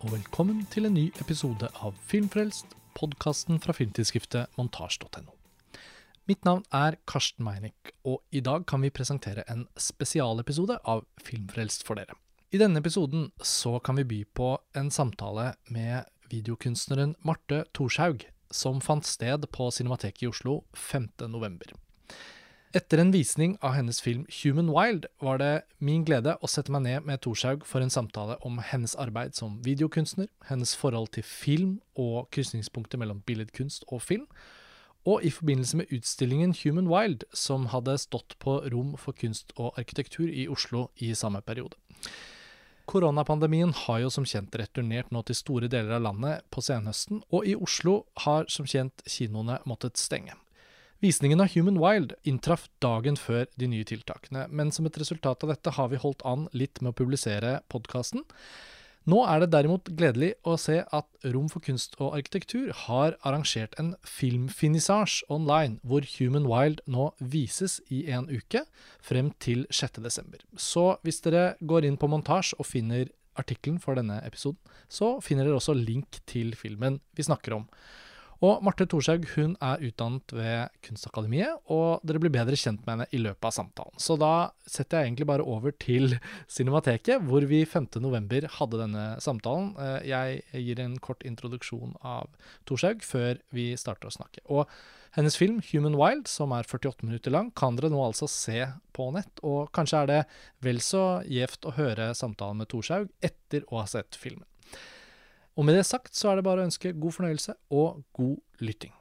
og velkommen til en ny episode av Filmfrelst, podkasten fra filmtidsskriftet montasj.no. Mitt navn er Karsten Meinick, og i dag kan vi presentere en spesialepisode av Filmfrelst for dere. I denne episoden så kan vi by på en samtale med videokunstneren Marte Thorshaug, som fant sted på Cinemateket i Oslo 5. Etter en visning av hennes film Human Wild var det min glede å sette meg ned med Thorshaug for en samtale om hennes arbeid som videokunstner, hennes forhold til film og krysningspunktet mellom billedkunst og film, og i forbindelse med utstillingen Human Wild, som hadde stått på Rom for kunst og arkitektur i Oslo i samme periode. Koronapandemien har jo som kjent returnert nå til store deler av landet på senhøsten, og i Oslo har som kjent kinoene måttet stenge. Visningen av Human Wild inntraff dagen før de nye tiltakene, men som et resultat av dette har vi holdt an litt med å publisere podkasten. Nå er det derimot gledelig å se at Rom for kunst og arkitektur har arrangert en filmfinissasje online, hvor Human Wild nå vises i en uke, frem til 6.12. Så hvis dere går inn på montasje og finner artikkelen for denne episoden, så finner dere også link til filmen vi snakker om. Og Marte Thorshaug hun er utdannet ved Kunstakademiet, og dere blir bedre kjent med henne i løpet av samtalen. Så da setter jeg egentlig bare over til Cinemateket, hvor vi 5.11. hadde denne samtalen. Eh, jeg gir en kort introduksjon av Thorshaug før vi starter å snakke. Og hennes film 'Human Wild', som er 48 minutter lang, kan dere nå altså se på nett. Og kanskje er det vel så gjevt å høre samtalen med Thorshaug etter å ha sett filmen. Og med det sagt så er det bare å ønske god fornøyelse og god lytting.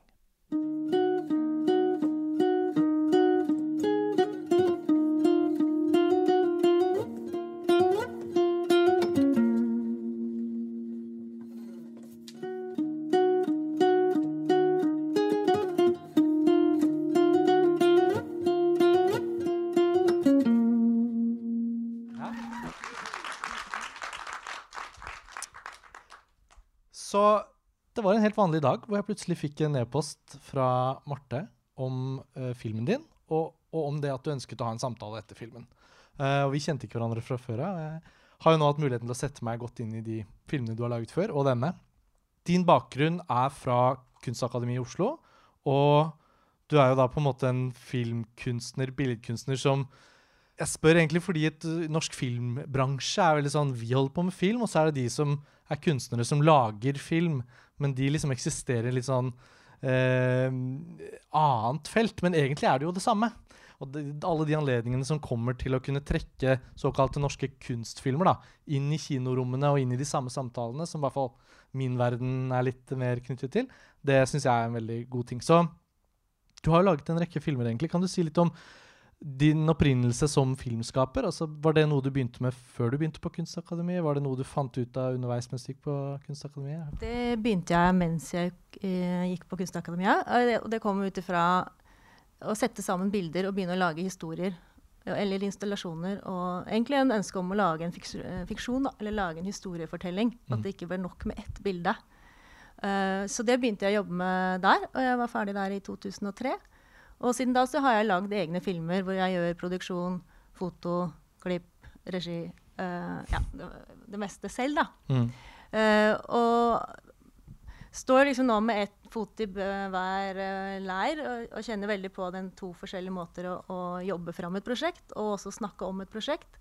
En helt vanlig dag hvor jeg plutselig fikk en e-post fra Marte om uh, filmen din, og, og, om det at du ønsket å ha en samtale etter filmen. Uh, og Vi kjente ikke hverandre fra før av. Jeg har jo nå hatt muligheten til å sette meg godt inn i de filmene du har laget før, og denne. Din bakgrunn er fra Kunstakademiet i Oslo, og du er jo da på en måte en filmkunstner, billedkunstner, som jeg spør egentlig fordi et norsk filmbransje er veldig sånn Vi holder på med film, og så er det de som er kunstnere som lager film, men de liksom eksisterer i litt sånn eh, annet felt. Men egentlig er det jo det samme. Og de, alle de anledningene som kommer til å kunne trekke såkalte norske kunstfilmer da, inn i kinorommene og inn i de samme samtalene, som i hvert fall min verden er litt mer knyttet til, det syns jeg er en veldig god ting. Så du har jo laget en rekke filmer, egentlig. Kan du si litt om din opprinnelse som filmskaper, altså var det noe du begynte med før du begynte på Kunstakademiet? Var det noe du fant ut av underveis mens du gikk på Kunstakademiet? Det begynte jeg mens jeg eh, gikk på Kunstakademiet. Og det kom ut ifra å sette sammen bilder og begynne å lage historier. Eller installasjoner. Og egentlig en ønske om å lage en fiksjon, eller lage en historiefortelling. Mm. At det ikke var nok med ett bilde. Uh, så det begynte jeg å jobbe med der, og jeg var ferdig der i 2003. Og siden da så har jeg lagd egne filmer hvor jeg gjør produksjon, foto, klipp, regi uh, Ja, det, det, meste selv, da. Mm. Uh, og står liksom nå med ett fot i hver uh, leir og, og, kjenner veldig på den to forskjellige måter å, å jobbe fram et prosjekt og også snakke om et prosjekt.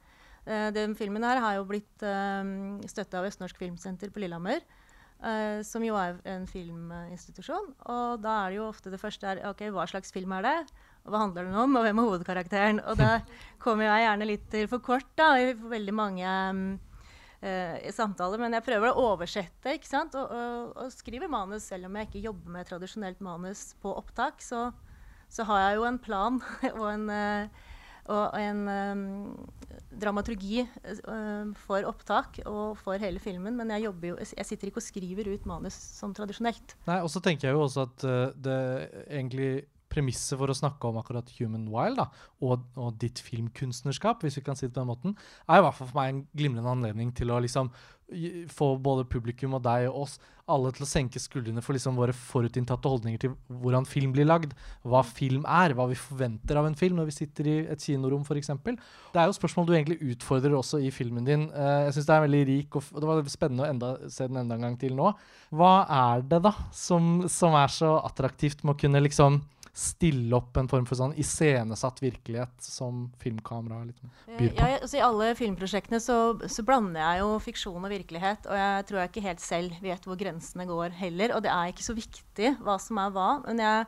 den filmen her har jo blitt uh, støtta av Østnorsk Filmsenter på Lillehammer. Uh, som jo er en filminstitusjon. Og da er det jo ofte det første er ok, hva slags film er det? Og hva handler den om? Og hvem er hovedkarakteren? Og da kommer jeg gjerne litt til for kort da, i veldig mange um, uh, samtaler. Men jeg prøver å oversette ikke sant? Og, og, og skriver manus. Selv om jeg ikke jobber med tradisjonelt manus på opptak, så, så har jeg jo en plan og en uh, og en um, dramaturgi um, for opptak og for hele filmen. Men jeg, jo, jeg, sitter ikke og skriver ut manus som tradisjonelt. Nei, Og så tenker jeg jo også at uh, det egentlig premisset for å snakke om akkurat Human Wild da, og, og ditt filmkunstnerskap, hvis vi kan si det på den måten, er i hvert fall for meg en glimrende anledning til å liksom få både publikum og deg og oss alle til å senke skuldrene for liksom våre forutinntatte holdninger til hvordan film blir lagd, hva film er, hva vi forventer av en film når vi sitter i et kinorom f.eks. Det er jo spørsmål du egentlig utfordrer også i filmen din. Eh, jeg syns det er veldig rik, og, det var spennende å enda, se den enda en gang til nå. Hva er det da som, som er så attraktivt med å kunne liksom stille opp en form for sånn iscenesatt virkelighet som filmkamera liksom byr på? Jeg, altså I alle filmprosjektene så, så blander jeg jo fiksjon og virkelighet. Og jeg tror jeg ikke helt selv vet hvor grensene går heller. Og det er ikke så viktig hva som er hva. Men jeg,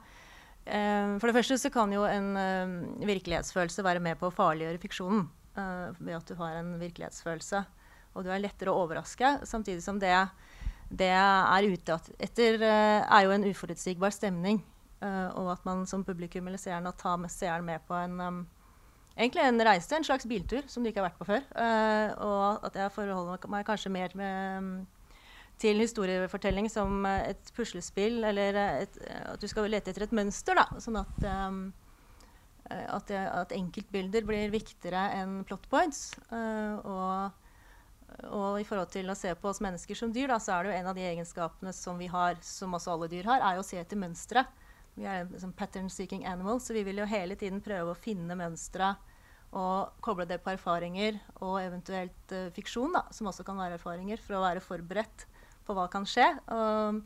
eh, for det første så kan jo en eh, virkelighetsfølelse være med på å farliggjøre fiksjonen. eh, ved at du har en virkelighetsfølelse. Og du er lettere å overraske. Samtidig som det, det er ute etter, er jo en uforutsigbar stemning. Eh, og at man som publikum eller seeren tar med seeren med på en um, egentlig en reise, en slags biltur, som du ikke har vært på før. Uh, og at jeg forholder meg kanskje mer med, til historiefortelling som et puslespill, eller et, at du skal lete etter et mønster, da. Sånn at, um, at, det, at enkeltbilder blir viktigere enn plot points. Uh, og, og i forhold til å se på oss mennesker som dyr, da, så er det jo en av de egenskapene som vi har, som også alle dyr har, er å se etter mønstre. Vi er en sånn pattern-seeking animal, så vi vil jo hele tiden prøve å finne mønstre og koble det på erfaringer og eventuelt uh, fiksjon, da, som også kan være erfaringer, for å være forberedt på hva kan skje. Og,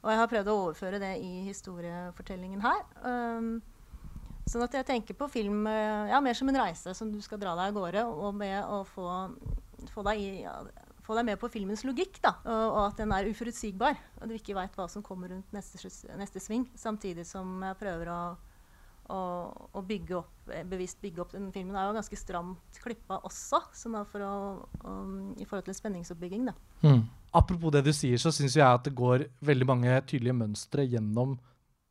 og jeg har prøvd å overføre det i historiefortellingen her. Um, sånn at jeg tenker på film uh, ja, mer som en reise som du skal dra deg av gårde, og med å få, få, deg, i, ja, få deg med på filmens logikk, da, og, og at den er uforutsigbar. Og du ikke veit hva som kommer rundt neste, neste sving, samtidig som jeg prøver å å, å bygge opp, eh, bevisst bygge opp den filmen. er jo ganske stramt klippa også, som er for å, um, i forhold til spenningsoppbygging. Mm. Apropos det du sier, så syns jeg at det går veldig mange tydelige mønstre gjennom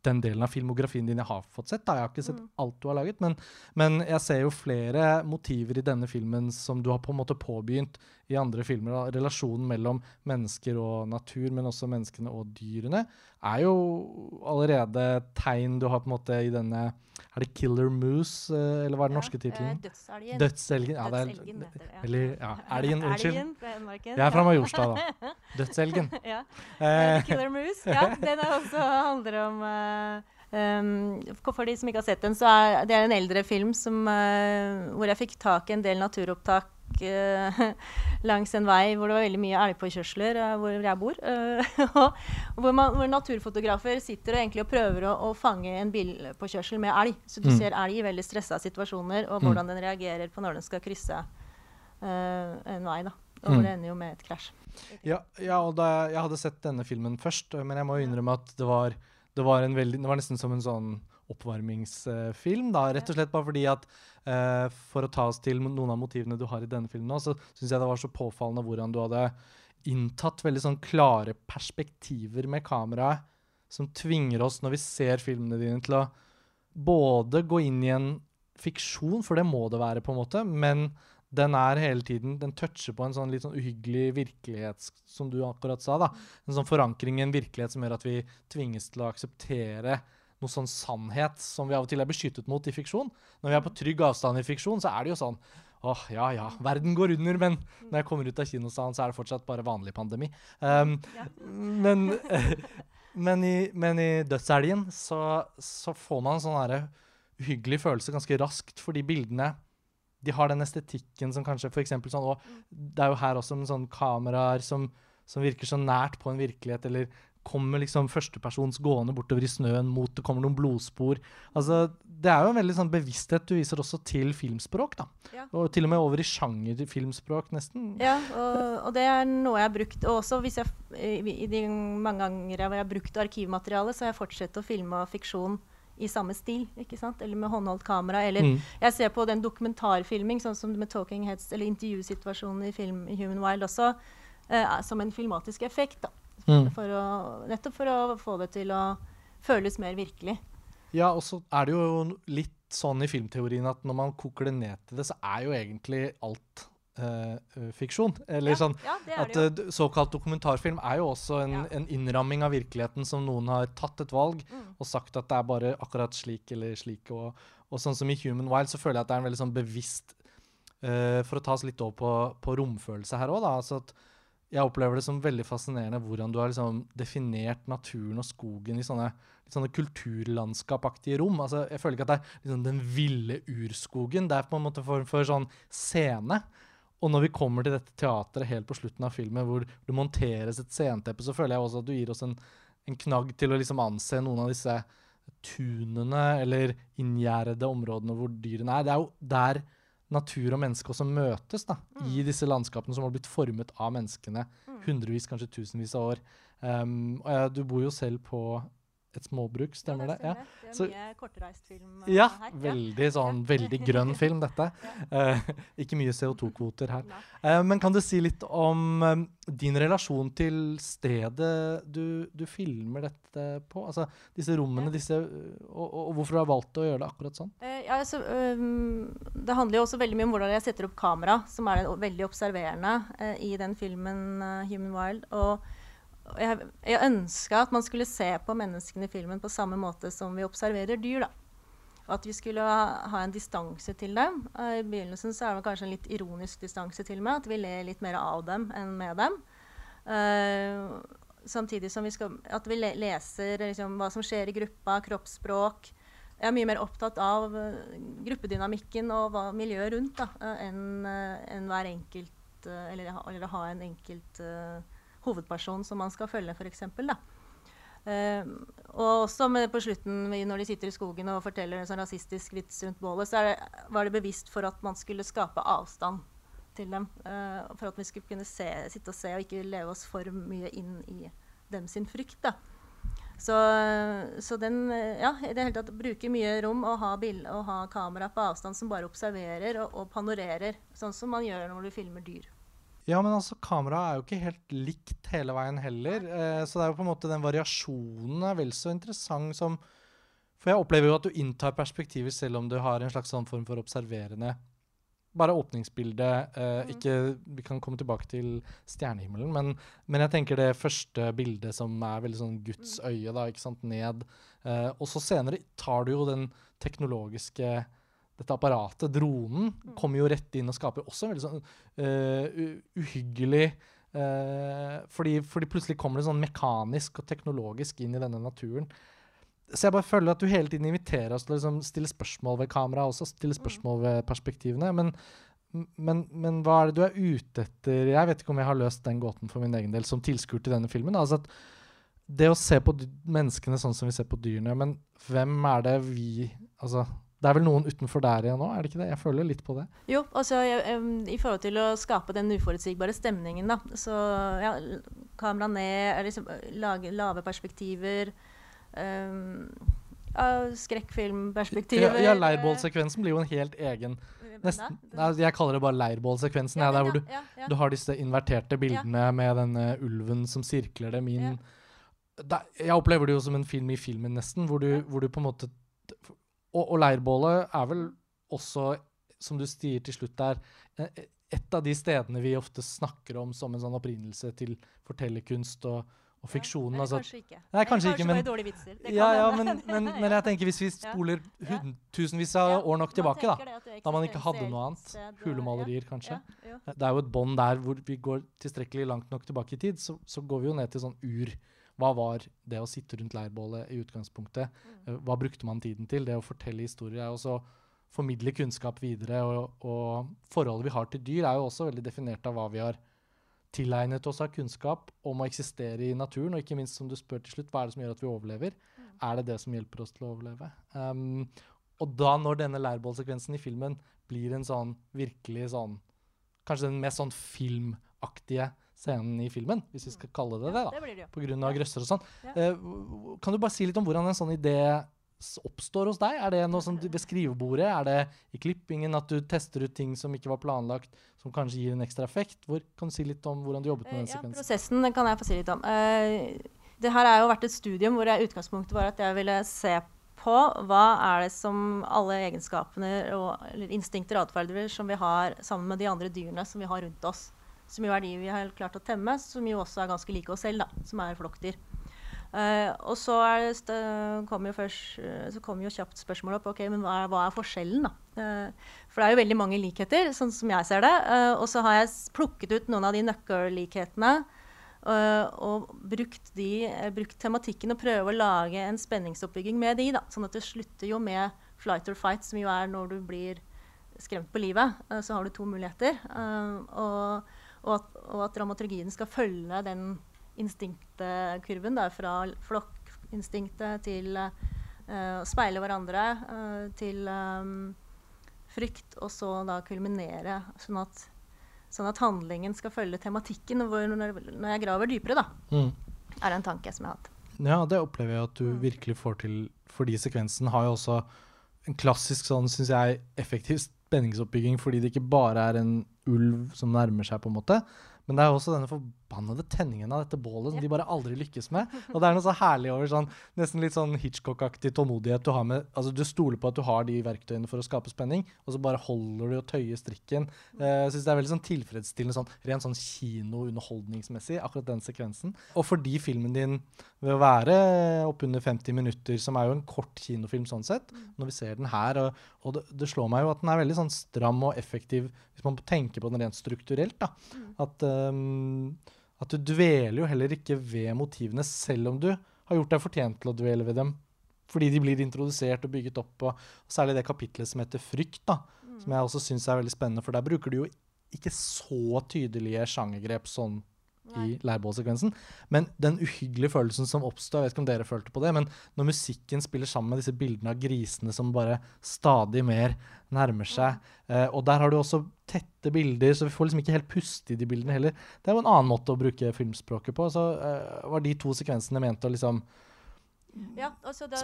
den delen av filmografien din jeg har fått sett. Da. Jeg har ikke sett Mm. alt du har laget, men, men jeg ser jo flere motiver i denne filmen som du har på en måte påbegynt i andre filmer. Da. Relasjonen mellom mennesker og natur, men også menneskene og dyrene, er jo allerede tegn du har på en måte i denne Er det 'Killer Moose', eh, eller hva er den norske Eh, tittelen? Dødselgen. Dødselgen. Ja, det Dødselgen heter det, ja. eller, ja, elgen, unnskyld. Elgen fra Hedmarken. Jeg er fra Majorstad, da. Dødselgen. ja. Eh, Eh, Killer Moose. Ja, den også handler om eh, um, for- de som ikke har sett den, så er det er en eldre film som, uh, hvor jeg fikk tak i en del naturopptak uh, langs en vei hvor det var veldig mye elgpåkjørsler uh, hvor jeg bor. eh, og hvor, man, hvor naturfotografer sitter og egentlig og prøver å, å fange en bilpåkjørsel med elg. Så du Mm. ser elg i veldig stressa situasjoner, og Mm. hvordan den reagerer på når den skal krysse eh, en vei. da. Og Mm. det ender jo med et krasj. Ja, ja og da, jeg hadde sett denne filmen først, men jeg må jo innrømme at det var, det var, veldig, det var nesten som en sånn oppvarmingsfilm. da, Rett og slett bare fordi at uh, For å ta oss til noen av motivene du har i denne filmen nå, så syns jeg det var så påfallende hvordan du hadde inntatt veldig sånn klare perspektiver med kameraet som tvinger oss, når vi ser filmene dine, til å både gå inn i en fiksjon, for det må det være, på en måte, men den er hele tiden Den toucher på en sånn litt sånn uhyggelig virkelighet, som du akkurat sa. da. En sånn forankring i en virkelighet som gjør at vi tvinges til å akseptere noe sånn sannhet som vi av og til er beskyttet mot i fiksjon. Når vi er på trygg avstand i fiksjon, så er det jo sånn Åh, ja ja, verden går under, men når jeg kommer ut av kinosalen, så er det fortsatt bare vanlig pandemi. Um, Ja. men, men, i, men i Dødselgen så, så får man en sånn uhyggelig følelse ganske raskt, fordi bildene de har den estetikken som kanskje for sånn, og Det er jo her også med sånn kameraer som, som virker så nært på en virkelighet, eller kommer liksom førstepersons gående bortover i snøen mot det kommer noen blodspor. Altså, Det er jo en veldig sånn bevissthet du viser også til filmspråk. da. Ja. Og til og med over i sjangerfilmspråk, nesten. Ja, og, og det er noe jeg har brukt. Og også hvis jeg, i, i de mange ganger jeg har brukt arkivmateriale, så har jeg fortsatt å filme fiksjon i samme stil. ikke sant? Eller med håndholdt kamera. Eller Mm. jeg ser på den dokumentarfilming, sånn som med Talking Heads, eller intervjusituasjonen i film Human Wild også, eh, som en filmatisk effekt. da. Mm. For å, nettopp for å få det til å føles mer virkelig. Ja, og så er det jo litt sånn i filmteorien at når man koker det ned til det, så er jo egentlig alt uh, fiksjon. Eller Ja, sånn ja, at uh, såkalt dokumentarfilm er jo også en, Ja. en innramming av virkeligheten som noen har tatt et valg Mm. og sagt at det er bare akkurat slik eller slik. Og, og sånn som i Human Wild så føler jeg at det er en veldig sånn bevisst uh, For å ta oss litt over på, på romfølelse her òg, da. Altså at jeg opplever det som veldig fascinerende hvordan du har liksom definert naturen og skogen i sånne, sånne kulturlandskapaktige rom. Altså, jeg føler ikke at det er liksom den ville urskogen. Det er på en måte form for sånn scene. Og når vi kommer til dette teatret helt på slutten av filmen, hvor det monteres et sceneteppe, så føler jeg også at du gir oss en, en knagg til å liksom anse noen av disse tunene eller inngjerdede områdene hvor dyrene er. Det er jo der natur og menneske også møtes, da, i disse landskapene som har blitt formet av menneskene hundrevis, kanskje tusenvis av år. Um, og ja, du bor jo selv på et småbruk, stemmer det? Ja. Det er Så- mye kortreist-film eh, Ja, her. veldig sånn veldig grønn film, dette. Uh, ikke mye CO2-kvoter her. Eh, men kan du si litt om um, din relasjon til stedet du, du filmer dette på? Altså disse rommene, disse og, og, hvorfor du har valgt å gjøre det akkurat sånn? Ja, altså, um, det handler jo også veldig mye om hvordan jeg setter opp kamera, som er veldig observerende i den filmen 'Human Wild'. Og jeg, jeg ønska at man skulle se på menneskene i filmen på samme måte som vi observerer dyr. da. Og at vi skulle ha, en distanse til dem. I begynnelsen så er det kanskje en litt ironisk distanse til meg, at vi ler litt mer av dem enn med dem. Uh, samtidig som vi skal, at vi le leser liksom, hva som skjer i gruppa, kroppsspråk. Jeg er mye mer opptatt av eh, gruppedynamikken og hva, miljøet rundt da, eh, enn en hver enkelt eller, eller ha en enkelt eh, hovedperson som man skal følge, f.eks. Uh, og også på slutten, når de sitter i skogen og forteller en sånn rasistisk vits rundt bålet, så det, var det bevisst for at man skulle skape avstand til dem. Uh, for at vi skulle kunne se, sitte og se og ikke leve oss for mye inn i dem sin frykt. da. Så, så den Ja, i det hele tatt bruker mye rom og ha, og ha kamera på avstand som bare observerer og, og panorerer. Sånn som man gjør når du filmer dyr. Ja, men altså, kameraet er jo ikke helt likt hele veien heller. Eh, så det er jo på en måte den variasjonen er vel så interessant som For jeg opplever jo at du inntar perspektiver selv om du har en slags sånn form for observerende Bare åpningsbildet. Eh, ikke, vi kan komme tilbake til stjernehimmelen, men, men jeg tenker det første bildet som er veldig sånn Guds øye, da, ikke sant, ned. Eh, og så senere tar du jo den teknologiske dette apparatet, dronen, kommer jo rett inn og skaper også en veldig sånn uh, uhyggelig uh, fordi, fordi plutselig kommer det sånn mekanisk og teknologisk inn i denne naturen. Så jeg bare føler at du hele tiden inviterer oss til å liksom stille spørsmål ved kameraet også, stille spørsmål ved perspektivene. Men, men, men hva er det du er ute etter? Jeg vet ikke om jeg har løst den gåten for min egen del som tilskuer til denne filmen. Altså at det å se på menneskene sånn som vi ser på dyrene, men hvem er det vi Altså, det er vel noen utenfor der igjen nå, er det ikke det? Jeg føler litt på det. Jo, altså jeg, i forhold til å skape den uforutsigbare stemningen, da. Så ja, kamera ned, liksom, lage lave perspektiver. Um, skrekkfilmperspektiver. Ja, ja Leirbålsekvensen blir jo en helt egen nesten, Jeg kaller det bare leirbålsekvensen. Ja, der hvor du, du har disse inverterte bildene med denne ulven som sirkler dem inn. Jeg opplever det jo som en film i filmen, nesten, hvor du, hvor du på en måte og, og leirbålet er vel også, som du sier til slutt der, eh, et av de stedene vi ofte snakker om som en sånn opprinnelse til fortellerkunst og, og fiksjonen. Eller altså, kanskje ikke. Nei, kanskje ikke, men- bare dårlige vitser. Det ja, kan ja, men, men, men jeg tenker hvis vi Ja. spoler Ja. tusenvis av Ja, år nok tilbake, da, da man ikke hadde noe annet, hulemalerier kanskje, Ja, ja, det er jo et bånd der hvor vi går tilstrekkelig langt nok tilbake i tid, så, så går vi jo ned til sånn ur. Hva var det å sitte rundt leirbålet i utgangspunktet? Mm. Eh, Hva brukte man tiden til? Det å fortelle historier er også formidle kunnskap videre, og, og forholdet vi har til dyr er jo også veldig definert av hva vi har tilegnet oss av kunnskap om å eksistere i naturen, og ikke minst som du spør til slutt, hva er det som gjør at vi overlever? Er det det som hjelper oss til å overleve? Um, og da når denne leirbålsekvensen i filmen blir en sånn virkelig sånn Kanskje den mest sånn filmaktige scenen i filmen, hvis vi skal kalle det det, da Det det på grunn av grøsser og sånn. Ja. Eh, kan du bare si litt om hvordan en sånn idé oppstår hos deg? Er det noe som ved skrivebordet? Er det i klippingen at du tester ut ting som ikke var planlagt, som kanskje gir en ekstra effekt? Hvor, kan du si litt om hvordan du jobbet med den Ja, sekvensen? prosessen den kan jeg få si litt om. Uh, det her har jo vært et studium hvor jeg, utgangspunktet var at jeg ville se på hva er det som alle egenskapene og, eller instinkter og atferder som vi har sammen med de andre dyrene som vi har rundt oss. Som jo er de vi har klart å temme, som jo også er ganske like oss selv, da, som er flokkdyr. Uh, og så, kommer jo uh, så kommer jo kjapt spørsmålet opp ok, men hva er, hva er forskjellen. da? Uh, for det er jo veldig mange likheter, sånn som jeg ser det. og så har jeg plukket ut noen av de nøkkellikhetene og brukt, de, brukt, tematikken og prøve å lage en spenningsoppbygging med de. da, Sånn at det slutter jo med flight or fight, som jo er når du blir skremt på livet. så har du to muligheter. og, og, at, og at dramaturgien skal følge den instinktkurven fra flokkinstinktet til uh, å speile hverandre, uh, til um, frykt, og så da kulminere. Sånn at, sånn at handlingen skal følge tematikken. Hvor, når, når, jeg graver dypere, da, mm. er det en tanke som jeg har hatt. Ja, det opplever jeg at du mm. virkelig får til, fordi sekvensen har jo også en klassisk sånn, syns jeg, effektiv spenningsoppbygging, fordi det ikke bare er en ulv som nærmer seg, på en måte, men det er også denne forbannede tenningen av dette bålet som ja. de bare aldri lykkes med. Og det er noe så herlig over sånn nesten litt sånn Hitchcock-aktig tålmodighet du har med Altså du stoler på at du har de verktøyene for å skape spenning, og så bare holder du og tøyer strikken. Uh, jeg syns det er veldig sånn tilfredsstillende sånn rent sånn kinounderholdningsmessig, akkurat den sekvensen. Og fordi filmen din ved å være oppunder 50 minutter, som er jo en kort kinofilm sånn sett, mm. når vi ser den her, og, og det, det, slår meg jo at den er veldig sånn stram og effektiv hvis man tenker på den rent strukturelt. da. Mm. At um, at du dveler jo heller ikke ved motivene, selv om du har gjort deg fortjent til å dvele ved dem. Fordi de blir introdusert og bygget opp. Og, og særlig det kapitlet som heter Frykt, da, mm. som jeg også syns er veldig spennende. For der bruker du jo ikke så tydelige sjangergrep sånn i leirbålsekvensen. Men den uhyggelige følelsen som oppstår, jeg vet ikke om dere følte på det, men når musikken spiller sammen med disse bildene av grisene som bare stadig mer nærmer seg, eh, og der har du også tette bilder, så vi får liksom ikke helt puste i de bildene heller. Det er jo en annen måte å bruke filmspråket på. Så eh, var de to sekvensene ment å liksom ja, altså det,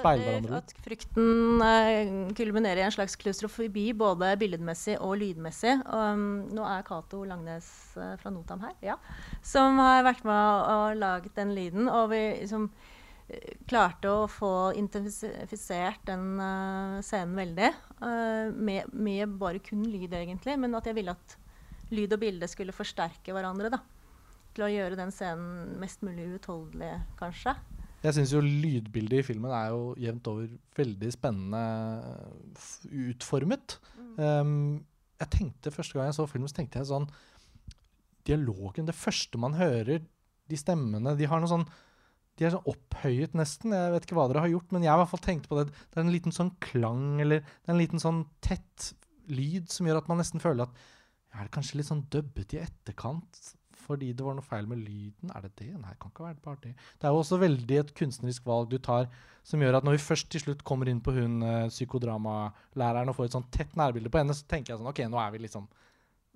At frykten uh, kulminerer i en slags klaustrofobi, både billedmessig og lydmessig. Um, nå er Cato Langnes uh, fra Notam her, ja, som har vært med og, laget den lyden. Og vi liksom, uh, klarte å få intensifisert den scenen veldig. Med, med, bare kun lyd, egentlig. Men at jeg ville at lyd og bilde skulle forsterke hverandre. da. Til å gjøre den scenen mest mulig uutholdelig, kanskje. Jeg syns jo lydbildet i filmen er jo jevnt over veldig spennende utformet. Mm. Um, jeg tenkte Første gang jeg så filmen, så tenkte jeg sånn Dialogen, det første man hører, de stemmene De har noe sånn de er sånn opphøyet, nesten. Jeg vet ikke hva dere har gjort, men jeg har i hvert fall tenkt på det. Det er en liten sånn klang, eller det er en liten sånn tett lyd som gjør at man nesten føler at Er det kanskje litt sånn dubbet i etterkant? Fordi det var noe feil med lyden. Er det det? Nei, det kan ikke være det bare det. Det er jo også veldig et kunstnerisk valg du tar, som gjør at når vi først til slutt kommer inn på hun uh, psykodramalæreren og får et sånn tett nærbilde på henne, så tenker jeg sånn OK, nå er vi liksom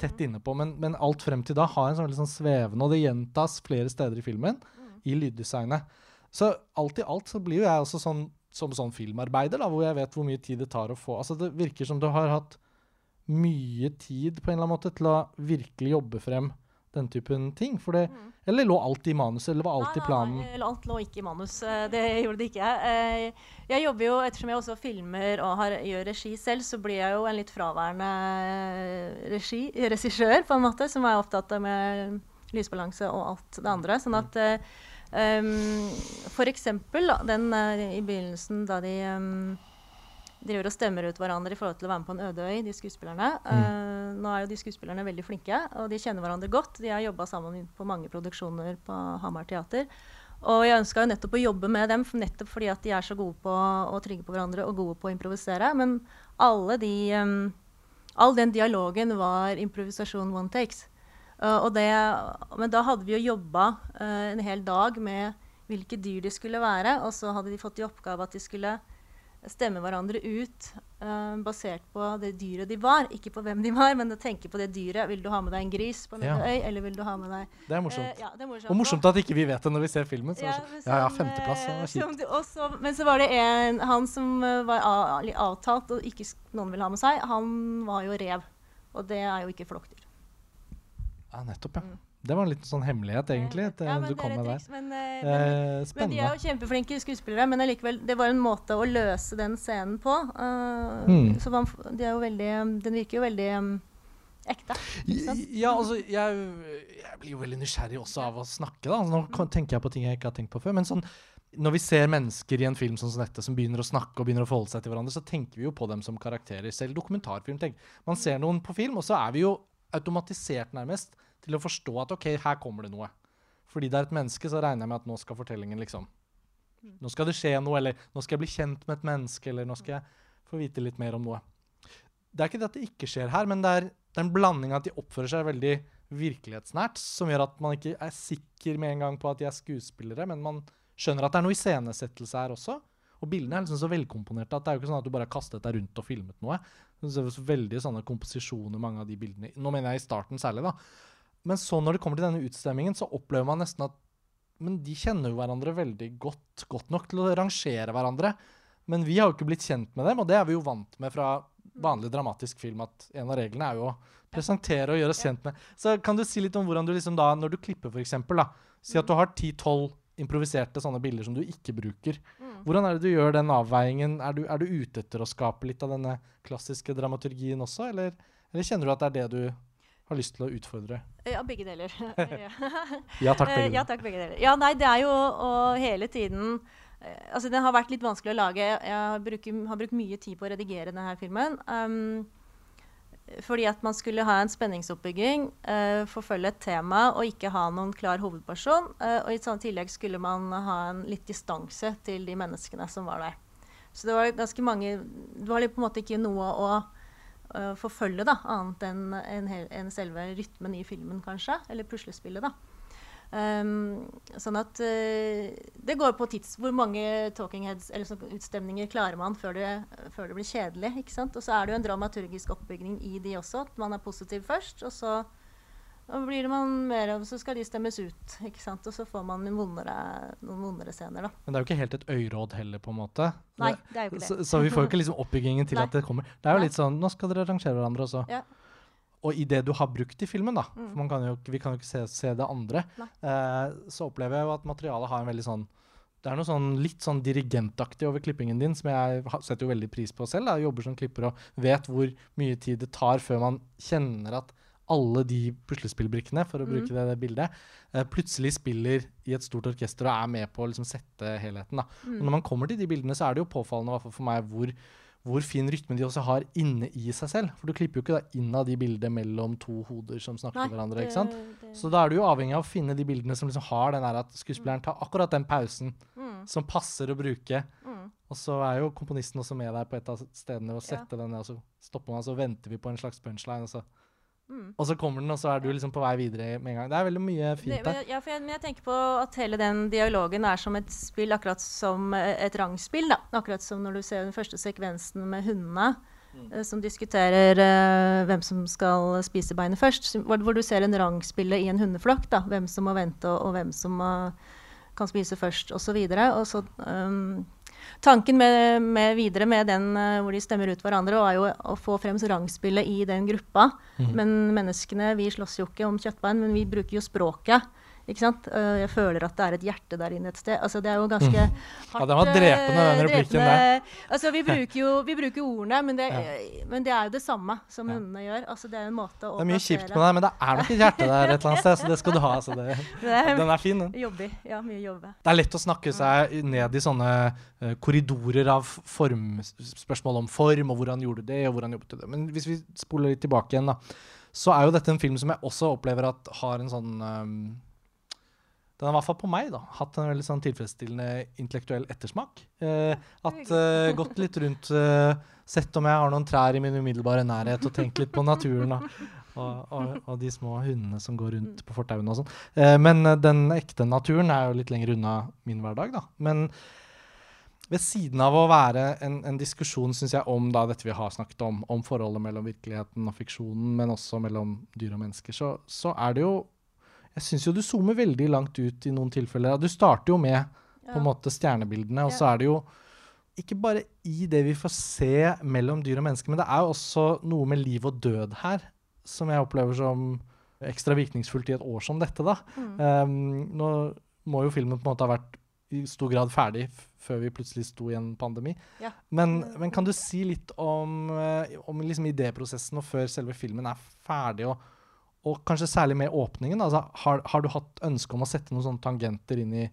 tett inne på. Men, men alt frem til da har en sånn veldig sånn svevende, og det gjentas flere steder i filmen, mm. i lyddesignet. Så alt i alt så blir jo jeg også sånn som sånn filmarbeider, da, hvor jeg vet hvor mye tid det tar å få Altså Det virker som du har hatt mye tid på en eller annen måte til å virkelig jobbe frem den typen ting? Det, mm. Eller lå alt i manuset, eller var alt nei, i planen? Nei, alt lå ikke i manus. Eh, det gjorde det ikke. Jeg, jeg jobber jo, ettersom jeg også filmer og har, gjør regi selv, så blir jeg jo en litt fraværende regi, regissør, på en måte, som er opptatt av med lysbalanse og alt det andre. Sånn at um, for eksempel den i begynnelsen da de um, driver og stemmer ut hverandre i forhold til å være med på en øde øy, de skuespillerne. Mm. Uh, nå er jo de skuespillerne veldig flinke, og de kjenner hverandre godt. De har jobba sammen på mange produksjoner på Hamar teater. Og jeg ønska nettopp å jobbe med dem nettopp fordi at de er så gode på å trygge på hverandre og gode på å improvisere. Men alle de, um, all den dialogen var improvisasjon one takes. Uh, det, men da hadde vi jo jobba uh, en hel dag med hvilke dyr de skulle være, og så hadde de fått i oppgave at de skulle stemme hverandre ut uh, basert på det dyret de var. Ikke på hvem de var, men å tenke på det dyret. Vil du ha med deg en gris på en ja. øy, eller vil du ha med deg Det er morsomt. Uh, ja, det er morsomt. Og morsomt at ikke vi vet det når vi ser filmen. Så, ja, sånn, ja, ja, femteplass. Som, men så var det en, han som var avtalt og ikke noen ville ha med seg, han var jo rev. Og det er jo ikke flokkdyr. Ja, nettopp, ja. Mm. Det var en liten sånn hemmelighet, egentlig, at, Ja, eh, du kom med triks, der. triks, Men, eh, men, Eh, men de er jo kjempeflinke skuespillere, men allikevel, det var en måte å løse den scenen på. Uh, Mm. Så man, de veldig, den virker jo veldig um, ekte. Ja, altså, jeg, jeg blir jo veldig nysgjerrig også av å snakke. da. Nå tenker jeg på ting jeg ikke har tenkt på før. Men sånn, når vi ser mennesker i en film som dette, som begynner å snakke og begynner å forholde seg til hverandre, så tenker vi jo på dem som karakterer. Selv dokumentarfilm. Tenk. Man ser noen på film, og så er vi jo automatisert nærmest til å forstå at OK, her kommer det noe. Fordi det er et menneske, så regner jeg med at nå skal fortellingen liksom Nå skal det skje noe, eller nå skal jeg bli kjent med et menneske, eller nå skal jeg få vite litt mer om noe. Det er ikke det at det ikke skjer her, men det er, det er en blanding at de oppfører seg veldig virkelighetsnært, som gjør at man ikke er sikker med en gang på at de er skuespillere, men man skjønner at det er noe iscenesettelse her også. Og bildene er liksom så velkomponerte at det er jo ikke sånn at du bare har kastet deg rundt og filmet noe. Det er veldig sånne komposisjoner, mange av de bildene. Nå mener jeg i starten særlig, da. Men så når det kommer til denne utstemmingen, så opplever man nesten at Men de kjenner jo hverandre veldig godt, godt nok til å rangere hverandre. Men vi har jo ikke blitt kjent med dem, og det er vi jo vant med fra vanlig dramatisk film, at en av reglene er jo å presentere og gjøre oss kjent med. Så kan du si litt om hvordan du liksom da, når du klipper eksempel, da, si at du har 10-12 improviserte sånne bilder som du ikke bruker. Hvordan er det du gjør den avveiningen? Er du, er du ute etter å skape litt av denne klassiske dramaturgien også, eller, eller kjenner du at det er det du har lyst til å utfordre? Ja, begge deler. ja. Ja takk, begge ja deler. takk, begge deler. Ja, nei, det er jo å hele tiden eh, Altså, den har vært litt vanskelig å lage. Jeg har, bruker, har brukt mye tid på å redigere denne filmen. Um, fordi at man skulle ha en spenningsoppbygging, uh, forfølge et tema og ikke ha noen klar hovedperson. Uh, og i sånn tillegg skulle man ha en litt distanse til de menneskene som var der. Så det var ganske mange Det var på en måte ikke noe å eh, forfølge, da, annet enn en, en selve rytmen i filmen, kanskje. Eller puslespillet, da. Um, sånn at uh, det går på tids Hvor mange talking heads eller sånn utstemninger klarer man før det, før det blir kjedelig? ikke sant? Og så er det jo en dramaturgisk oppbygning i de også. At man er positiv først, og så og blir det man mer, av, så skal de stemmes ut. ikke sant? Og så får man vondere, noen vondere scener, da. Men det er jo ikke helt et øyråd heller, på en måte. Nei, det er jo ikke det. Så, så vi får jo ikke liksom oppbyggingen til at det kommer. Det er jo Nei. litt sånn Nå skal dere rangere hverandre også. Ja. Og i det du har brukt i filmen, da, Mm. for man kan jo, vi kan jo ikke se, se det andre, eh, så opplever jeg jo at materialet har en veldig sånn Det er noe sånn litt sånn dirigentaktig over klippingen din, som jeg setter jo veldig pris på selv. da, Jeg jobber som klipper og vet hvor mye tid det tar før man kjenner at alle de puslespillbrikkene, for å bruke det, det bildet, eh, plutselig spiller i et stort orkester og er med på å liksom sette helheten. Og når man kommer til de bildene, så er det jo påfallende for meg hvor, hvor fin rytme de også har inne i seg selv. For du klipper jo ikke da inn av de bildene mellom to hoder som snakker Nei, med hverandre. ikke sant? det- Så da er du jo avhengig av å finne de bildene som liksom har den der at skuespilleren tar akkurat den pausen mm, som passer å bruke. mm. Og så er jo komponisten også med deg på et av stedene og Ja. den ned, og så stopper man, og så venter vi på en slags punchline, og så, Mm. og så kommer den, og så er du liksom på vei videre med en gang. Det er veldig mye fint der. ja, for jeg, men jeg tenker på at hele den dialogen er som et spill, akkurat som eh, et rangspill. da. Akkurat som når du ser den første sekvensen med hundene, eh, som diskuterer uh, hvem som skal spise beinet først. Hvor, du ser en rangspille i en hundeflokk. da. Hvem som må vente, og, og hvem som eh, kan spise først, osv. Og, så videre. og så um, Tanken med, med videre med den eh, hvor de stemmer ut hverandre, var jo å få frem rangspillet i den gruppa. Mm. Men menneskene, vi slåss jo ikke om kjøttbein, men vi bruker jo språket. Ikke sant? Eh, jeg føler at det er et hjerte der inne et sted. Altså, det er jo ganske hardt. Mhm. Ja, den var drepende, den eh, replikken drepende. Altså, vi bruker jo vi bruker ordene, men det, Ja. men det er jo det samme som Ja. hundene gjør. Altså, det er en måte å Det er mye kjipt med deg, men det er nok et hjerte der et eller annet sted, så det skal du ha. Altså det, den er fin, den. jobbig. Ja, mye jobbe. Det er lett å snakke seg ned i sånne eh, korridorer av form, spørsmål om form, og hvordan gjorde du det, og hvordan jobbet du det. Men hvis vi spoler litt tilbake igjen, da, så er jo dette en film som jeg også opplever at har en sånn ehm, Den har i hvert fall på meg da, hatt en veldig sånn tilfredsstillende intellektuell ettersmak. Eh, at eh, Gått litt rundt, eh, sett om jeg har noen trær i min umiddelbare nærhet, og tenkt litt på naturen. da. Og, og, og de små hundene som går rundt på fortauene og sånn. Eh, men den ekte naturen er jo litt lenger unna min hverdag, da. Men ved siden av å være en, en diskusjon synes jeg, om da, dette vi har snakket om, om forholdet mellom virkeligheten og fiksjonen, men også mellom dyr og mennesker, så, så er det jo Jeg syns jo du zoomer veldig langt ut i noen tilfeller. Du starter jo med på en måte stjernebildene, og så er det jo ikke bare i det vi får se mellom dyr og mennesker, men det er jo også noe med liv og død her som jeg opplever som ekstra virkningsfullt i et år som dette, da. Mm. Um, nå må jo filmen på en måte ha vært i stor grad ferdig før vi plutselig sto i en pandemi. Ja. Men, men kan du si litt om, eh, om liksom idéprosessen og før selve filmen er ferdig, og, og kanskje særlig med åpningen? Altså, har, har, du hatt ønske om å sette noen sånne tangenter inn i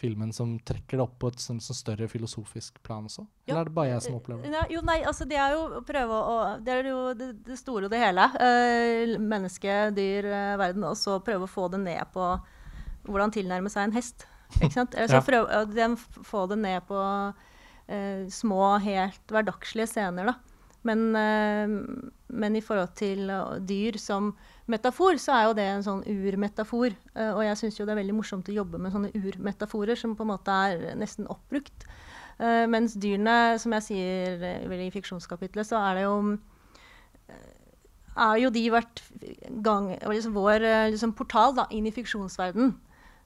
filmen som trekker det opp på et som, som større filosofisk plan også? Eller Eller er det bare jeg som opplever det? Ja, jo, nei, altså det er jo å prøve å Det er jo det, det store og det hele. Uh, menneske, dyr, uh, verden. Og så prøve å få det ned på hvordan tilnærme seg en hest. Ikke sant? Eller så Ja. prøve, den, få det ned på eh, små, helt hverdagslige scener, da. Men, eh, men i forhold til eh, dyr som metafor, så er jo det en sånn urmetafor. Eh, og jeg syns jo det er veldig morsomt å jobbe med sånne urmetaforer som på en måte er nesten oppbrukt. Mens dyrene, som jeg sier vel i fiksjonskapitlet, så er det jo er jo de hvert gang liksom vår liksom portal da, inn i fiksjonsverden.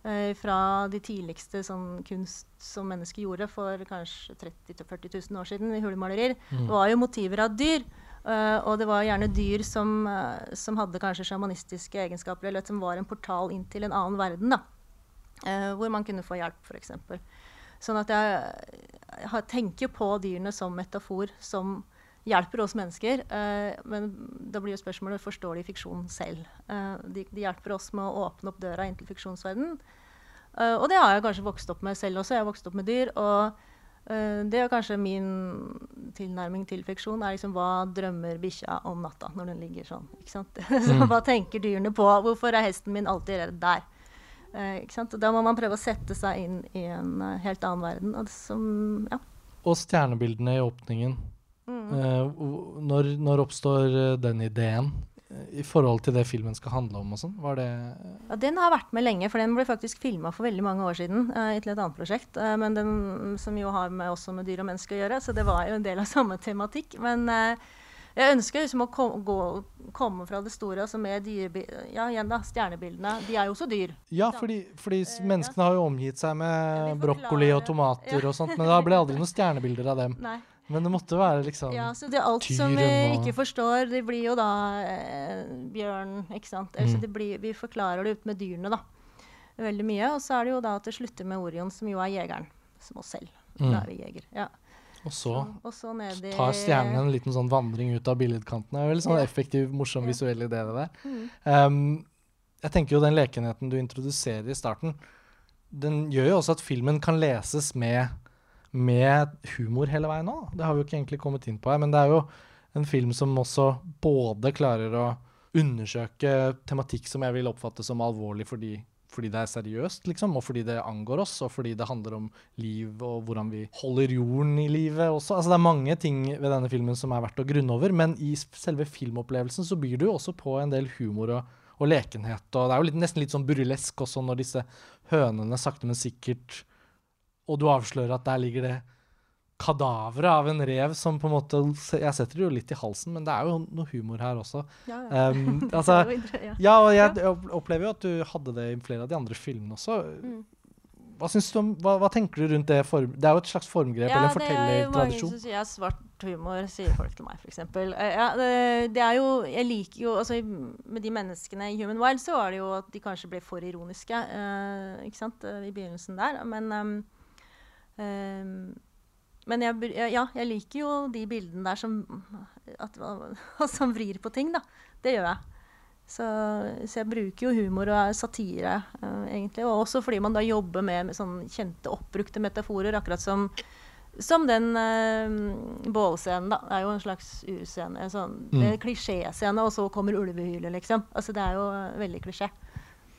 Eh, fra de tidligste sånn, kunst som mennesker gjorde for kanskje 30 000-40 000 år siden i hulemalerier. Mm. Var jo motiver av dyr. Uh, og det var gjerne dyr som, uh, som hadde kanskje sjamanistiske egenskaper, eller som var en portal inn til en annen verden. da. uh, hvor man kunne få hjelp, f.eks. Sånn at jeg, jeg tenker på dyrene som metafor, som hjelper oss mennesker. Eh, men da blir jo spørsmålet forstår de fiksjon selv. Eh, de, de hjelper oss med å åpne opp døra inn til fiksjonsverdenen. Eh, og det har jeg kanskje vokst opp med selv også. Jeg har vokst opp med dyr. Og det er kanskje min tilnærming til fiksjon. er liksom Hva drømmer bikkja om natta når den ligger sånn? ikke sant? Så Mm. hva tenker dyrene på? Hvorfor er hesten min alltid redd der? Da må man prøve å sette seg inn i en helt annen verden. Og som, ja. Og stjernebildene i åpningen. Mm. Eh, når, når oppstår eh, den ideen eh, i forhold til det filmen skal handle om og sånn? Var det Ja, den har vært med lenge, for den ble faktisk filma for veldig mange år siden. Uh, til et annet prosjekt, uh, men den, som jo har med, også med dyr og mennesker å gjøre. Så det var jo en del av samme tematikk. Men uh, jeg ønsker liksom å kom, gå, komme fra det store, altså med dyrebi ja, igjen da, stjernebildene. De er jo også dyr. Ja, fordi, fordi menneskene har jo omgitt seg med brokkoli og tomater Ja. og sånt, men det ble aldri noen stjernebilder av dem. Nei. Men det måtte være liksom Ja, så det er alt som vi ikke forstår, det blir jo da eh, bjørn, ikke sant. Mm. det blir, vi forklarer det ut med dyrene, da. Veldig mye. Og så er det jo da at det slutter med Orion, som jo er jegeren. Som oss selv. Da mm. er vi jeger. Ja. Og så og så i tar stjernen en liten sånn vandring ut av billedkanten. Det er veldig sånn Ja. effektiv, morsom Ja. visuell idé, det der. Mm. Um, jeg tenker jo den lekenheten du introduserer i starten, den gjør jo også at filmen kan leses med, med humor hele veien òg. Det har vi jo ikke egentlig kommet inn på her, men det er jo en film som også både klarer å undersøke tematikk som jeg vil oppfatte som alvorlig fordi, fordi det er seriøst, liksom, og fordi det angår oss, og fordi det handler om liv og hvordan vi holder jorden i livet også. Altså, det er mange ting ved denne filmen som er verdt å grunne over, men i selve filmopplevelsen så byr du også på en del humor og, og lekenhet. Og det er jo litt, nesten litt sånn burlesk også når disse hønene sakte, men sikkert Og du avslører at der ligger det kadaveret av en rev som på en måte Jeg setter det jo litt i halsen, men det er jo noe humor her også. Ja, ja. Um, altså, jo ja. ja, og jeg opplever jo at du hadde det i flere av de andre filmene også. Mm. Hva, du om, hva, hva tenker du rundt det? Form, det er jo et slags formgrep eller en det er jo mange som sier svart humor, sier folk til meg, f.eks. Ja, det, det er jo Jeg liker jo altså, Med de menneskene i Human Wild så var det jo at de kanskje ble for ironiske uh, ikke sant, eh, i begynnelsen der. Men ehm, ehm, men jeg, ja, jeg liker jo de bildene der som, at, som vrir på ting, da. Det gjør jeg. Så, så jeg bruker jo humor og satire, uh, egentlig. Og også fordi man da jobber med, med sånn kjente, oppbrukte metaforer. Akkurat som, som den uh, bålscenen, da. Det er jo en slags urscene. En sånn, Mm. er klisjéscene, og så kommer ulvehylet, liksom. Altså, det er jo eh, veldig klisjé.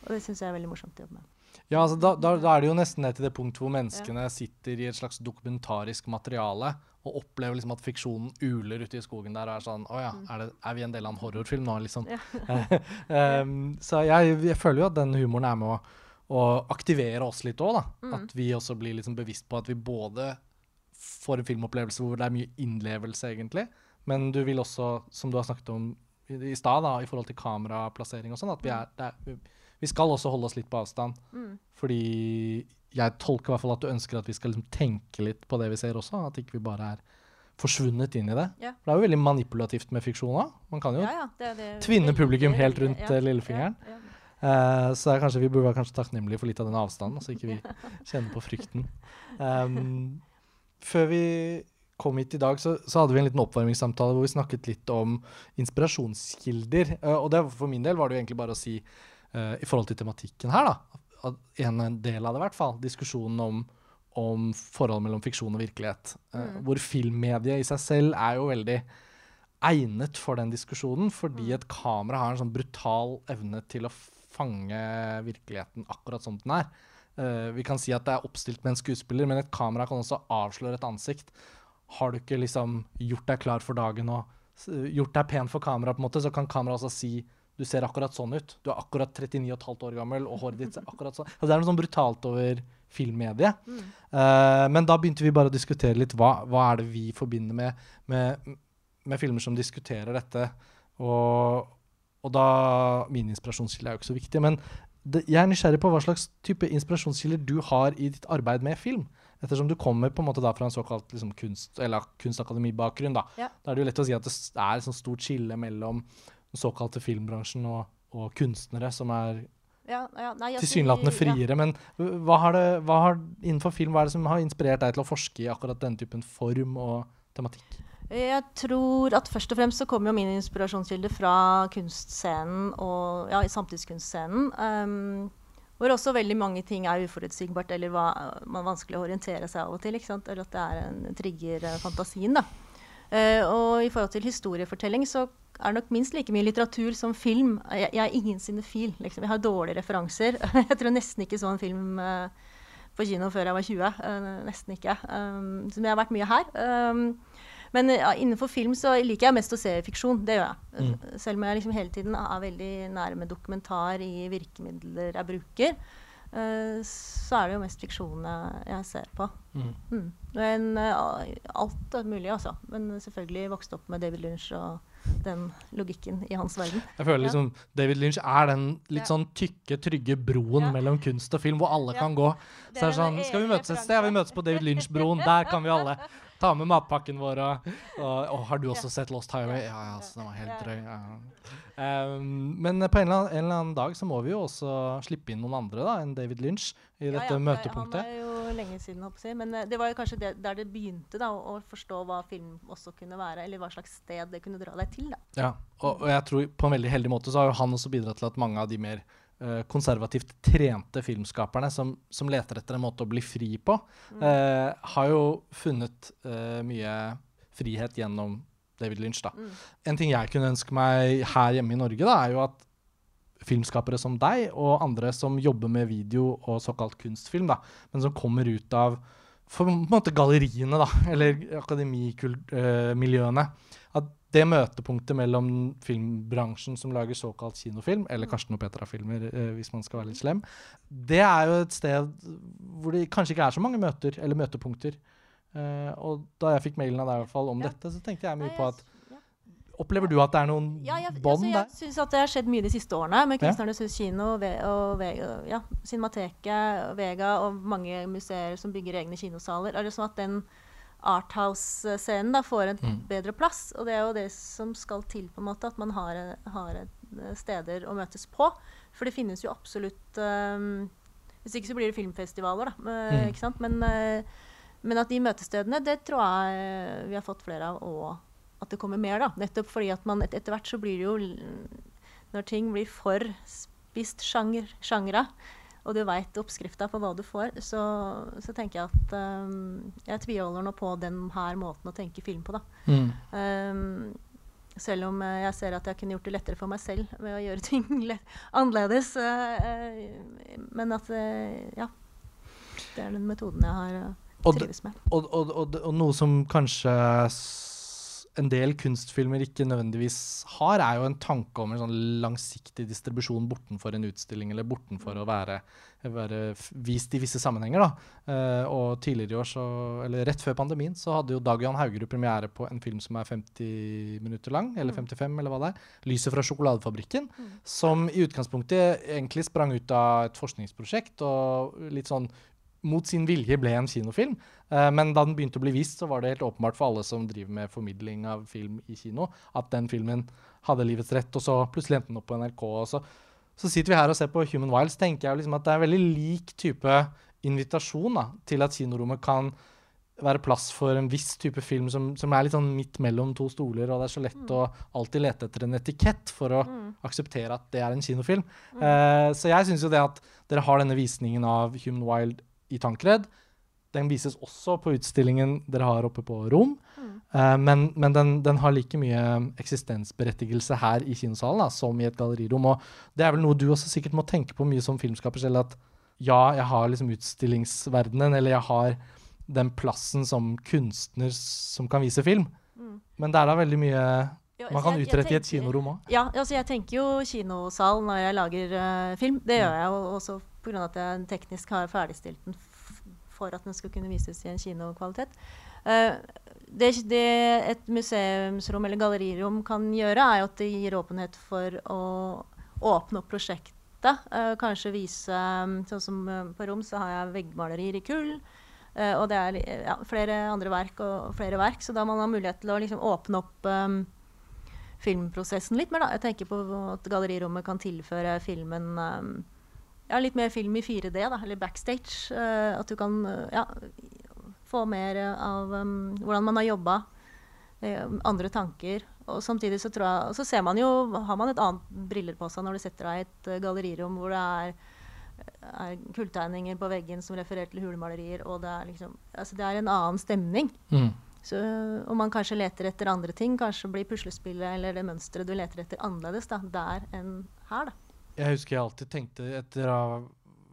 Og det syns jeg er veldig morsomt å jobbe med. Ja, altså da, da, da er det jo nesten ned til det punkt hvor menneskene sitter i et slags dokumentarisk materiale og opplever liksom at fiksjonen uler ute i skogen der og er sånn Å ja, er, det, er vi en del av en horrorfilm nå, liksom? Ja. um, så jeg, jeg føler jo at den humoren er med å, å aktivere oss litt òg, da. Mm. At vi også blir liksom bevisst på at vi både får en filmopplevelse hvor det er mye innlevelse, egentlig, men du vil også, som du har snakket om i, i stad, i forhold til kameraplassering og sånn, at vi, er, det er, vi, skal også holde oss litt på avstand. Mm. Fordi jeg tolker i hvert fall at du ønsker at vi skal liksom tenke litt på det vi ser også. At ikke vi bare er forsvunnet inn i det. Ja. For det er jo veldig manipulativt med fiksjon òg. Man kan jo Ja, ja, det, det, tvinne publikum helt rundt, eh, lillefingeren. Eh, så er kanskje, vi burde være takknemlige for litt av den avstanden, så ikke vi kjenner på frykten. Um, før vi kom hit i dag, så, så hadde vi en liten oppvarmingssamtale hvor vi snakket litt om inspirasjonskilder. Uh, og det, for min del var det jo egentlig bare å si, eh, i forhold til tematikken her, da, en del av det i hvert fall, diskusjonen om, om forhold mellom fiksjon og virkelighet. Uh, Mm. Hvor filmmediet i seg selv er jo veldig egnet for den diskusjonen, fordi Mm. et kamera har en sånn brutal evne til å fange virkeligheten akkurat som den er. Uh, vi kan si at det er oppstilt med en skuespiller, men et kamera kan også avsløre et ansikt. Har du ikke liksom gjort deg klar for dagen og gjort deg pen for kamera, på en måte, så kan kameraet også si du ser akkurat sånn ut. Du er akkurat 39,5 år gammel, og håret ditt ser akkurat sånn altså, Det er noe sånn brutalt over filmmediet. Mm. Uh, men da begynte vi bare å diskutere litt hva, hva er det vi forbinder med, med, med filmer som diskuterer dette. Og, og da Min inspirasjonskilde er jo ikke så viktig, men det, jeg er nysgjerrig på hva slags type inspirasjonskilder du har i ditt arbeid med film. Ettersom du kommer på en måte da fra en såkalt liksom, kunst, eller kunstakademibakgrunn. Da. Ja. da er det jo lett å si at det er et sånt stort skille mellom den såkalte filmbransjen og, og kunstnere, som er Ja, ja, nei, tilsynelatende ja. friere. Men hva har det, hva har, innenfor film, hva er det som har inspirert deg til å forske i akkurat denne typen form og tematikk? Jeg tror at først og fremst så kommer jo min inspirasjonskilde fra kunstscenen og ja, samtidskunstscenen. Um, hvor også veldig mange ting er uforutsigbart eller hva, man er vanskelig å orientere seg av og til. Eller at det er en trigger fantasien. da. Eh, og i forhold til historiefortelling så er det nok minst like mye litteratur som film. Jeg, jeg er ingen sinefil. Liksom. Jeg har dårlige referanser. jeg tror nesten ikke så en film eh, på kino før jeg var 20. eh, nesten ikke. Um, så jeg har vært mye her. Um, men ja, innenfor film så liker jeg mest å se fiksjon. Det gjør jeg. Mm. Selv om jeg liksom hele tiden er veldig nærme dokumentar i virkemidler jeg bruker. Eh, så er det jo mest fiksjonene jeg, ser på. Mm. Mm. Men uh, alt er mulig, altså. Men selvfølgelig vokste opp med David Lynch og den logikken i hans verden. Jeg føler Ja. liksom David Lynch er den litt Ja. sånn tykke, trygge broen Ja. mellom kunst og film, hvor alle Ja. kan gå. Så er er det sånn, Skal vi møtes et sted? Ja, vi møtes på David Lynch-broen. Der kan vi alle ta med matpakken vår. Og, og, har du også sett Lost Highway? Ja, ja, så den var helt drøy. Ja. Um, men på en eller, annen, en eller annen dag så må vi jo også slippe inn noen andre da, enn David Lynch i Ja, dette ja, møtepunktet. Han er jo lenge siden, håper jeg. Men eh, det var jo kanskje det, der det begynte, da, å, forstå hva film også kunne være. Eller hva slags sted det kunne dra deg til. da. Ja, og, og jeg tror på en veldig heldig måte så har jo han også bidratt til at mange av de mer konservativt trente filmskaperne som, som leter etter en måte å bli fri på, eh, har jo funnet eh, mye frihet gjennom David Lynch. da. Mm. En ting jeg kunne ønske meg her hjemme i Norge, da, er jo at filmskapere som deg og andre som jobber med video og såkalt kunstfilm, da, men som kommer ut av for en måte galleriene, da, eller akademimiljøene. At det møtepunktet mellom filmbransjen som lager såkalt kinofilm, eller Karsten og Petra-filmer, eh, hvis man skal være litt slem, det er jo et sted hvor det kanskje ikke er så mange møter, eller møtepunkter. Eh, og da jeg fikk mailen av deg i hvert fall om Ja. dette, så tenkte jeg mye på at. Opplever du at det er noen Ja, jeg, bånd altså, der? jeg syns at det har skjedd mye de siste årene med. Kunstnernes hus kino og, og og ja, Cinemateket, Vega og mange museer som bygger egne kinosaler. Er det sånn at den Arthouse-scenen får en Mm. bedre plass? Og det er jo det som skal til, på en måte, at man har, eh, har eh, steder å møtes på. For det finnes jo absolutt um, Hvis ikke så blir det filmfestivaler, da. eh, Mm. Ikke sant? Men, men at de møtestedene, det tror jeg vi har fått flere av. og at det kommer mer, da. Nettopp fordi at man et, etter hvert så blir det jo Når ting blir for spist sjanger, sjangre, og du veit oppskrifta på hva du får, så, så tenker jeg at um, Jeg tviholder nå på den her måten å tenke film på, da. Mm. Um, selv om eh, jeg ser at jeg kunne gjort det lettere for meg selv ved å gjøre ting annerledes. Uh, men at uh, Ja. Det er den metoden jeg har uh, trives med. og, og, og, og noe som kanskje en del kunstfilmer ikke nødvendigvis har, er jo en tanke om en sånn langsiktig distribusjon bortenfor en utstilling, eller bortenfor å være, være vist i visse sammenhenger. Da. Eh, og tidligere i år, så, eller rett før pandemien, så hadde jo Dag Johan Haugerud premiere på en film som er 50 minutter lang, eller 55, eller hva det er. 'Lyset fra sjokoladefabrikken', som i utgangspunktet egentlig sprang ut av et forskningsprosjekt, og litt sånn mot sin vilje ble en kinofilm. Eh, men da den begynte å bli vist, så var det helt åpenbart for alle som driver med formidling av film i kino, at den filmen hadde livets rett, og så plutselig endte den opp på NRK. og så, så sitter vi her og ser på Human Wilds, tenker jeg liksom at det er en veldig lik type invitasjon da, til at kinorommet kan være plass for en viss type film som, som, er litt sånn midt mellom to stoler, og det er så lett mm. å alltid lete etter en etikett for å mm. akseptere at det er en kinofilm. Mm. Uh, så jeg syns jo det at dere har denne visningen av Human Wild i Tankred, den vises også på utstillingen dere har oppe på Rom. Mm. Uh, men, men den, den, har like mye eksistensberettigelse her i kinosalen da, som i et gallerirom. Og det er vel noe du også sikkert må tenke på mye som filmskaper selv, at ja, jeg har liksom utstillingsverdenen, eller jeg har den plassen som kunstner som kan vise film. Mm. Men det er da veldig mye ja, man kan jeg, utrette jeg tenker, i et kinorom òg. Ja, altså jeg tenker jo kinosal når jeg lager uh, film. Det gjør jeg jo også pga. at jeg teknisk har ferdigstilt den for at den skal kunne vises i en kinokvalitet. Uh, det, det, et museumsrom eller gallerirom kan gjøre, er at det gir åpenhet for å åpne opp prosjektet. Uh, kanskje vise Sånn som på Rom så har jeg veggmalerier i kull. Uh, og det er ja, flere andre verk og flere verk, så da man har mulighet til å liksom åpne opp um, filmprosessen litt mer. Da. Jeg tenker på at gallerirommet kan tilføre filmen um, ja, litt mer film i 4D, da, eller backstage. Uh, at du kan uh, ja, få mer av um, hvordan man har jobba. andre tanker. Og samtidig så, tror jeg, så ser man jo, har man et annet briller på seg når du setter deg i et gallerirom hvor det er er kulltegninger på veggen som refererer til hulemalerier. Og det er, liksom, altså det er en annen stemning. Mm. Så, og man kanskje leter etter andre ting. Kanskje blir puslespillet eller det mønsteret du leter etter, annerledes da, der enn her. da. Jeg husker jeg alltid tenkte etter å ha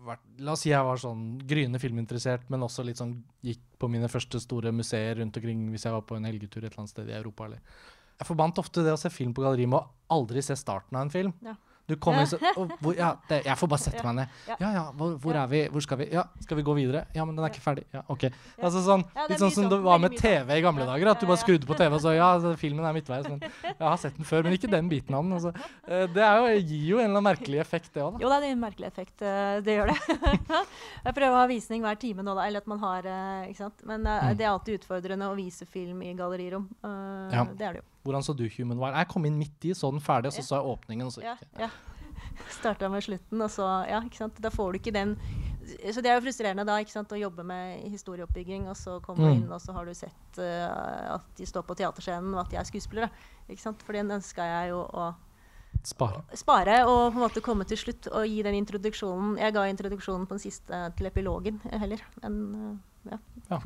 vært La oss si jeg var sånn gryende filminteressert, men også litt sånn gikk på mine første store museer rundt omkring hvis jeg var på en helgetur et eller annet sted i Europa. Eller. Jeg forbandt ofte det å se film på galleri med å aldri se starten av en film. Ja. Du kommer så, hvor, ja, det, Jeg får bare sette meg ned. Ja, ja, hvor, hvor, er vi? Hvor skal vi? Ja, skal vi gå videre? Ja, men den er ikke ferdig. Ja, OK. Altså sånn, Litt sånn som det var med TV i gamle dager. At du bare skrudde på TV og så Ja, filmen er midtveis. Men jeg har sett den før, men ikke den biten av den. Altså. Eh, det jo, gir jo en eller annen merkelig effekt, det òg. Jo, det er en merkelig effekt. Eh, det gjør det. jeg prøver å ha visning hver time nå, da. Eller at man har eh, Ikke sant. Men mm. det er alltid utfordrende å vise film i gallerirom. Det er det jo. Hvordan så du Human Wild? Jeg kom inn midt i, så den ferdig, og så så jeg åpningen. og så ja, ja. Starta med slutten, og så Ja, ikke sant. Da får du ikke den Så det er jo frustrerende da, ikke sant, å jobbe med historieoppbygging, og så komme mm. inn, og så har du sett uh, at de står på teaterscenen, og at de er skuespillere. Ikke sant. For den ønska jeg jo å Spare. Spare og på en måte komme til slutt og gi den introduksjonen. Jeg ga introduksjonen på den siste til epilogen heller. Men, uh, ja. ja.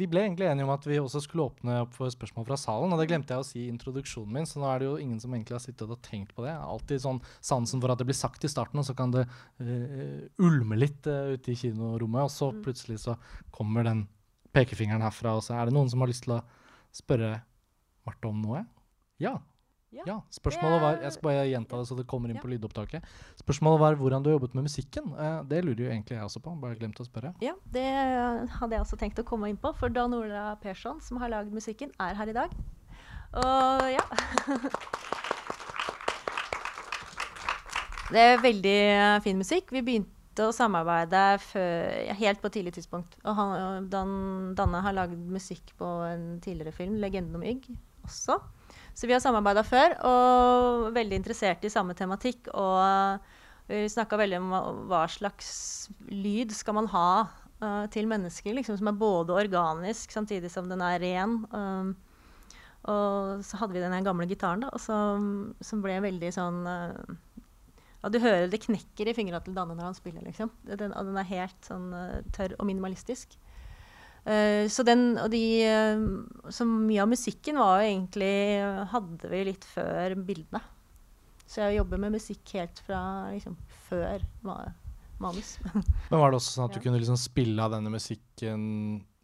Vi ble egentlig enige om at vi også skulle åpne opp for spørsmål fra salen. Og det glemte jeg å si i introduksjonen min, så nå er det jo ingen som egentlig har sittet og tenkt på det. Alltid sånn sansen for at det blir sagt i starten, og så kan det uh, ulme litt uh, ute i kinorommet. Og så mm. plutselig så kommer den pekefingeren herfra, og så er det noen som har lyst til å spørre Marte om noe? Ja. Ja, ja, Spørsmålet var jeg skal bare gjenta det så det kommer inn ja. på lydopptaket. Spørsmålet var hvordan du har jobbet med musikken. Eh, det lurer jo egentlig jeg også på. Bare glemt å spørre. Ja, det hadde jeg også tenkt å komme inn på. For Dan Ola Persson, som har lagd musikken, er her i dag. Og ja Det er veldig fin musikk. Vi begynte å samarbeide før, helt på et tidlig tidspunkt. Og han, Dan, Danne har lagd musikk på en tidligere film, 'Legenden om Ygg', også. Så vi har samarbeida før, og veldig interessert i samme tematikk. Og vi snakka veldig om hva slags lyd skal man ha uh, til mennesker, liksom, som er både organisk samtidig som den er ren. Um, og så hadde vi den gamle gitaren, da, som, som ble veldig sånn uh, Du hører det knekker i fingra til Danne når han spiller, liksom. Den, og den er helt sånn uh, tørr og minimalistisk. Uh, så den, og de, uh, så mye av musikken var jo egentlig Hadde vi litt før bildene. Så jeg jobber med musikk helt fra liksom, før manus. Men Var det også sånn at du ja. kunne liksom spille av denne musikken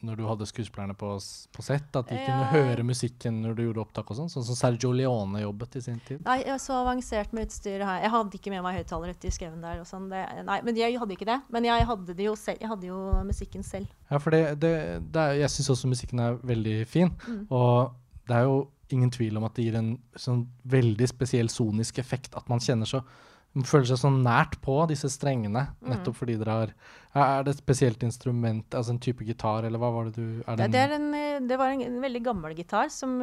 når du hadde skuespillerne på, på sett? At de ja. kunne høre musikken når du gjorde opptak og sånn? Sånn som Sergio Leone jobbet i sin tid? Nei, jeg så avansert med utstyr her. Jeg hadde ikke med meg høyttaler i skauen der. og sånn. Det, nei, men jeg hadde ikke det. Men jeg hadde, det jo, selv, jeg hadde jo musikken selv. Ja, for det, det, det er, jeg syns også musikken er veldig fin. Mm. Og det er jo ingen tvil om at det gir en sånn veldig spesiell sonisk effekt. At man kjenner så føler seg så nært på disse strengene, Mm. nettopp fordi dere har Er det et spesielt instrument, altså en type gitar, eller hva var det du er det det, er en, eh, det var en, en veldig gammel gitar som,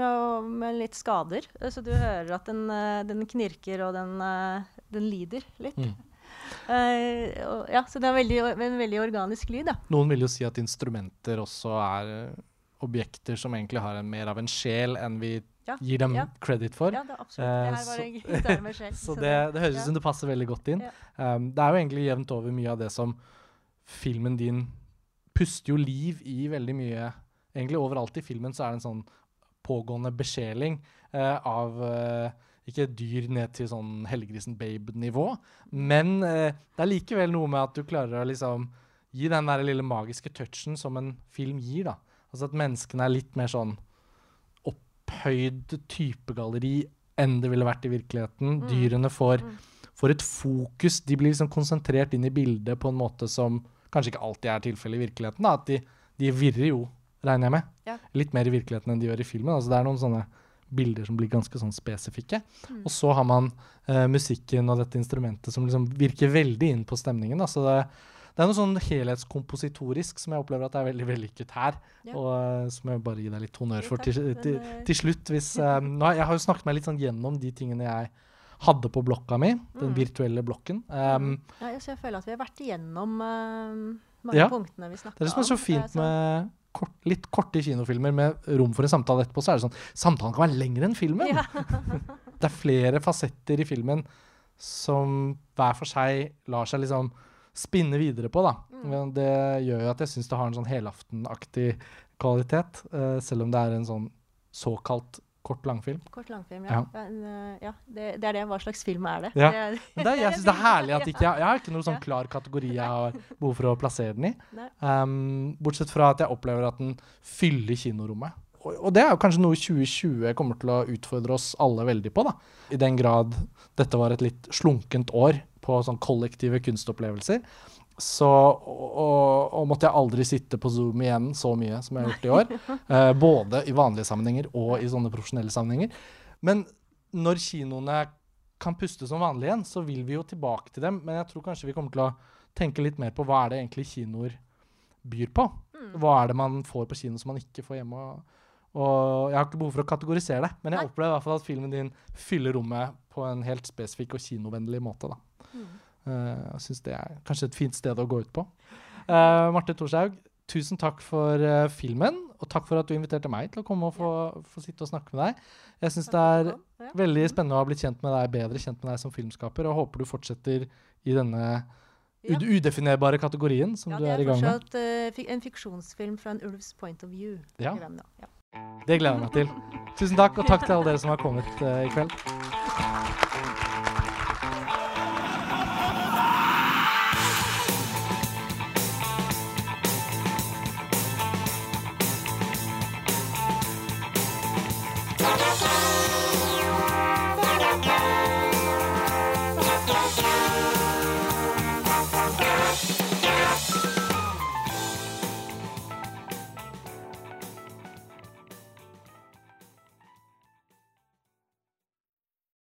med litt skader. Eh, Så du hører at den, eh, den knirker og den, den lider litt. Mm. Uh, ja, så det er veldig, en veldig organisk lyd, da. Noen vil jo si at instrumenter også er objekter som egentlig har en, mer av en sjel enn vi Ja, gir dem ja. credit for. Ja, det er absolutt. Eh, det her var en selv, så. Så det, det høres ut ja. som det passer veldig godt inn. Um, det er jo egentlig jevnt over mye av det som filmen din puster jo liv i veldig mye. Egentlig overalt i filmen så er det en sånn pågående besjeling uh, av uh, ikke dyr ned til sånn Helgegrisen Babe-nivå, men uh, det er likevel noe med at du klarer å liksom gi den der lille magiske touchen som en film gir, da. Altså at menneskene er litt mer sånn opphøyd typegalleri enn det ville vært i virkeligheten. Mm. Dyrene får, Mm. får et fokus. De blir liksom konsentrert inn i bildet på en måte som kanskje ikke alltid er tilfellet i virkeligheten. Da. At de, de virrer jo, regner jeg med. Ja. Litt mer i virkeligheten enn de gjør i filmen. Altså det er noen sånne bilder som blir ganske sånn spesifikke. Mm. Og så har man eh, musikken og dette instrumentet som liksom virker veldig inn på stemningen. Da. Så det, det er noe sånn helhetskompositorisk som jeg opplever at er veldig vellykket her. Ja. Og eh, som jeg bare gir deg litt honnør for til, til, eh, til slutt. Hvis, um, nå, jeg har jo snakket meg litt sånn gjennom de tingene jeg hadde på blokka mi, den Mm. virtuelle blokken. Um, Ja, jeg føler at vi har vært igjennom uh, mange Ja. punktene vi snakka om. Det er det som er så fint med kort, litt korte kinofilmer med rom for en samtale etterpå, så er det sånn Samtalen kan være lengre enn filmen! Ja. Det er flere fasetter i filmen som hver for seg lar seg liksom spinne videre på, da. Mm. Det gjør jo at jeg syns det har en sånn helaftenaktig kvalitet, uh, selv om det er en sånn såkalt kort langfilm. Kort langfilm, Ja. ja. Men, eh, ja det, det er det. Hva slags film er det? Ja. det er, jeg syns det er herlig at ikke jeg, jeg har ikke noen sånn klar kategori jeg har behov for å plassere den i. Um, bortsett fra at jeg opplever at den fyller kinorommet. Og, det er jo kanskje noe 2020 kommer til å utfordre oss alle veldig på. da. I den grad dette var et litt slunkent år på sånn kollektive kunstopplevelser. Så og, og, og måtte jeg aldri sitte på Zoom igjen så mye som jeg har gjort i år. Eh, både i vanlige sammenhenger og i sånne profesjonelle sammenhenger. Men når kinoene kan puste som vanlig igjen, så vil vi jo tilbake til dem. Men jeg tror kanskje vi kommer til å tenke litt mer på hva er det egentlig kinoer byr på. Mm. Hva er det man får på kino som man ikke får hjemme? Og, og jeg har ikke behov for å kategorisere det, men jeg opplever i hvert fall at filmen din fyller rommet på en helt spesifikk og kinovennlig måte. da. Mm. Uh, jeg syns det er kanskje et fint sted å gå ut på. Uh, Marte Thorshaug, tusen takk for uh, filmen, og takk for at du inviterte meg til å komme og få, få sitte og snakke med deg. Jeg syns det er veldig spennende å ha blitt kjent med deg, bedre kjent med deg som filmskaper, og håper du fortsetter i denne Ja. udefinerbare kategorien som Ja, du er er i gang med. Ja, det er fortsatt en fiksjonsfilm fra en ulvs point of view. Ja. i den da. Ja. Det gleder jeg meg til. Tusen takk, og takk til alle dere som har kommet eh, i kveld.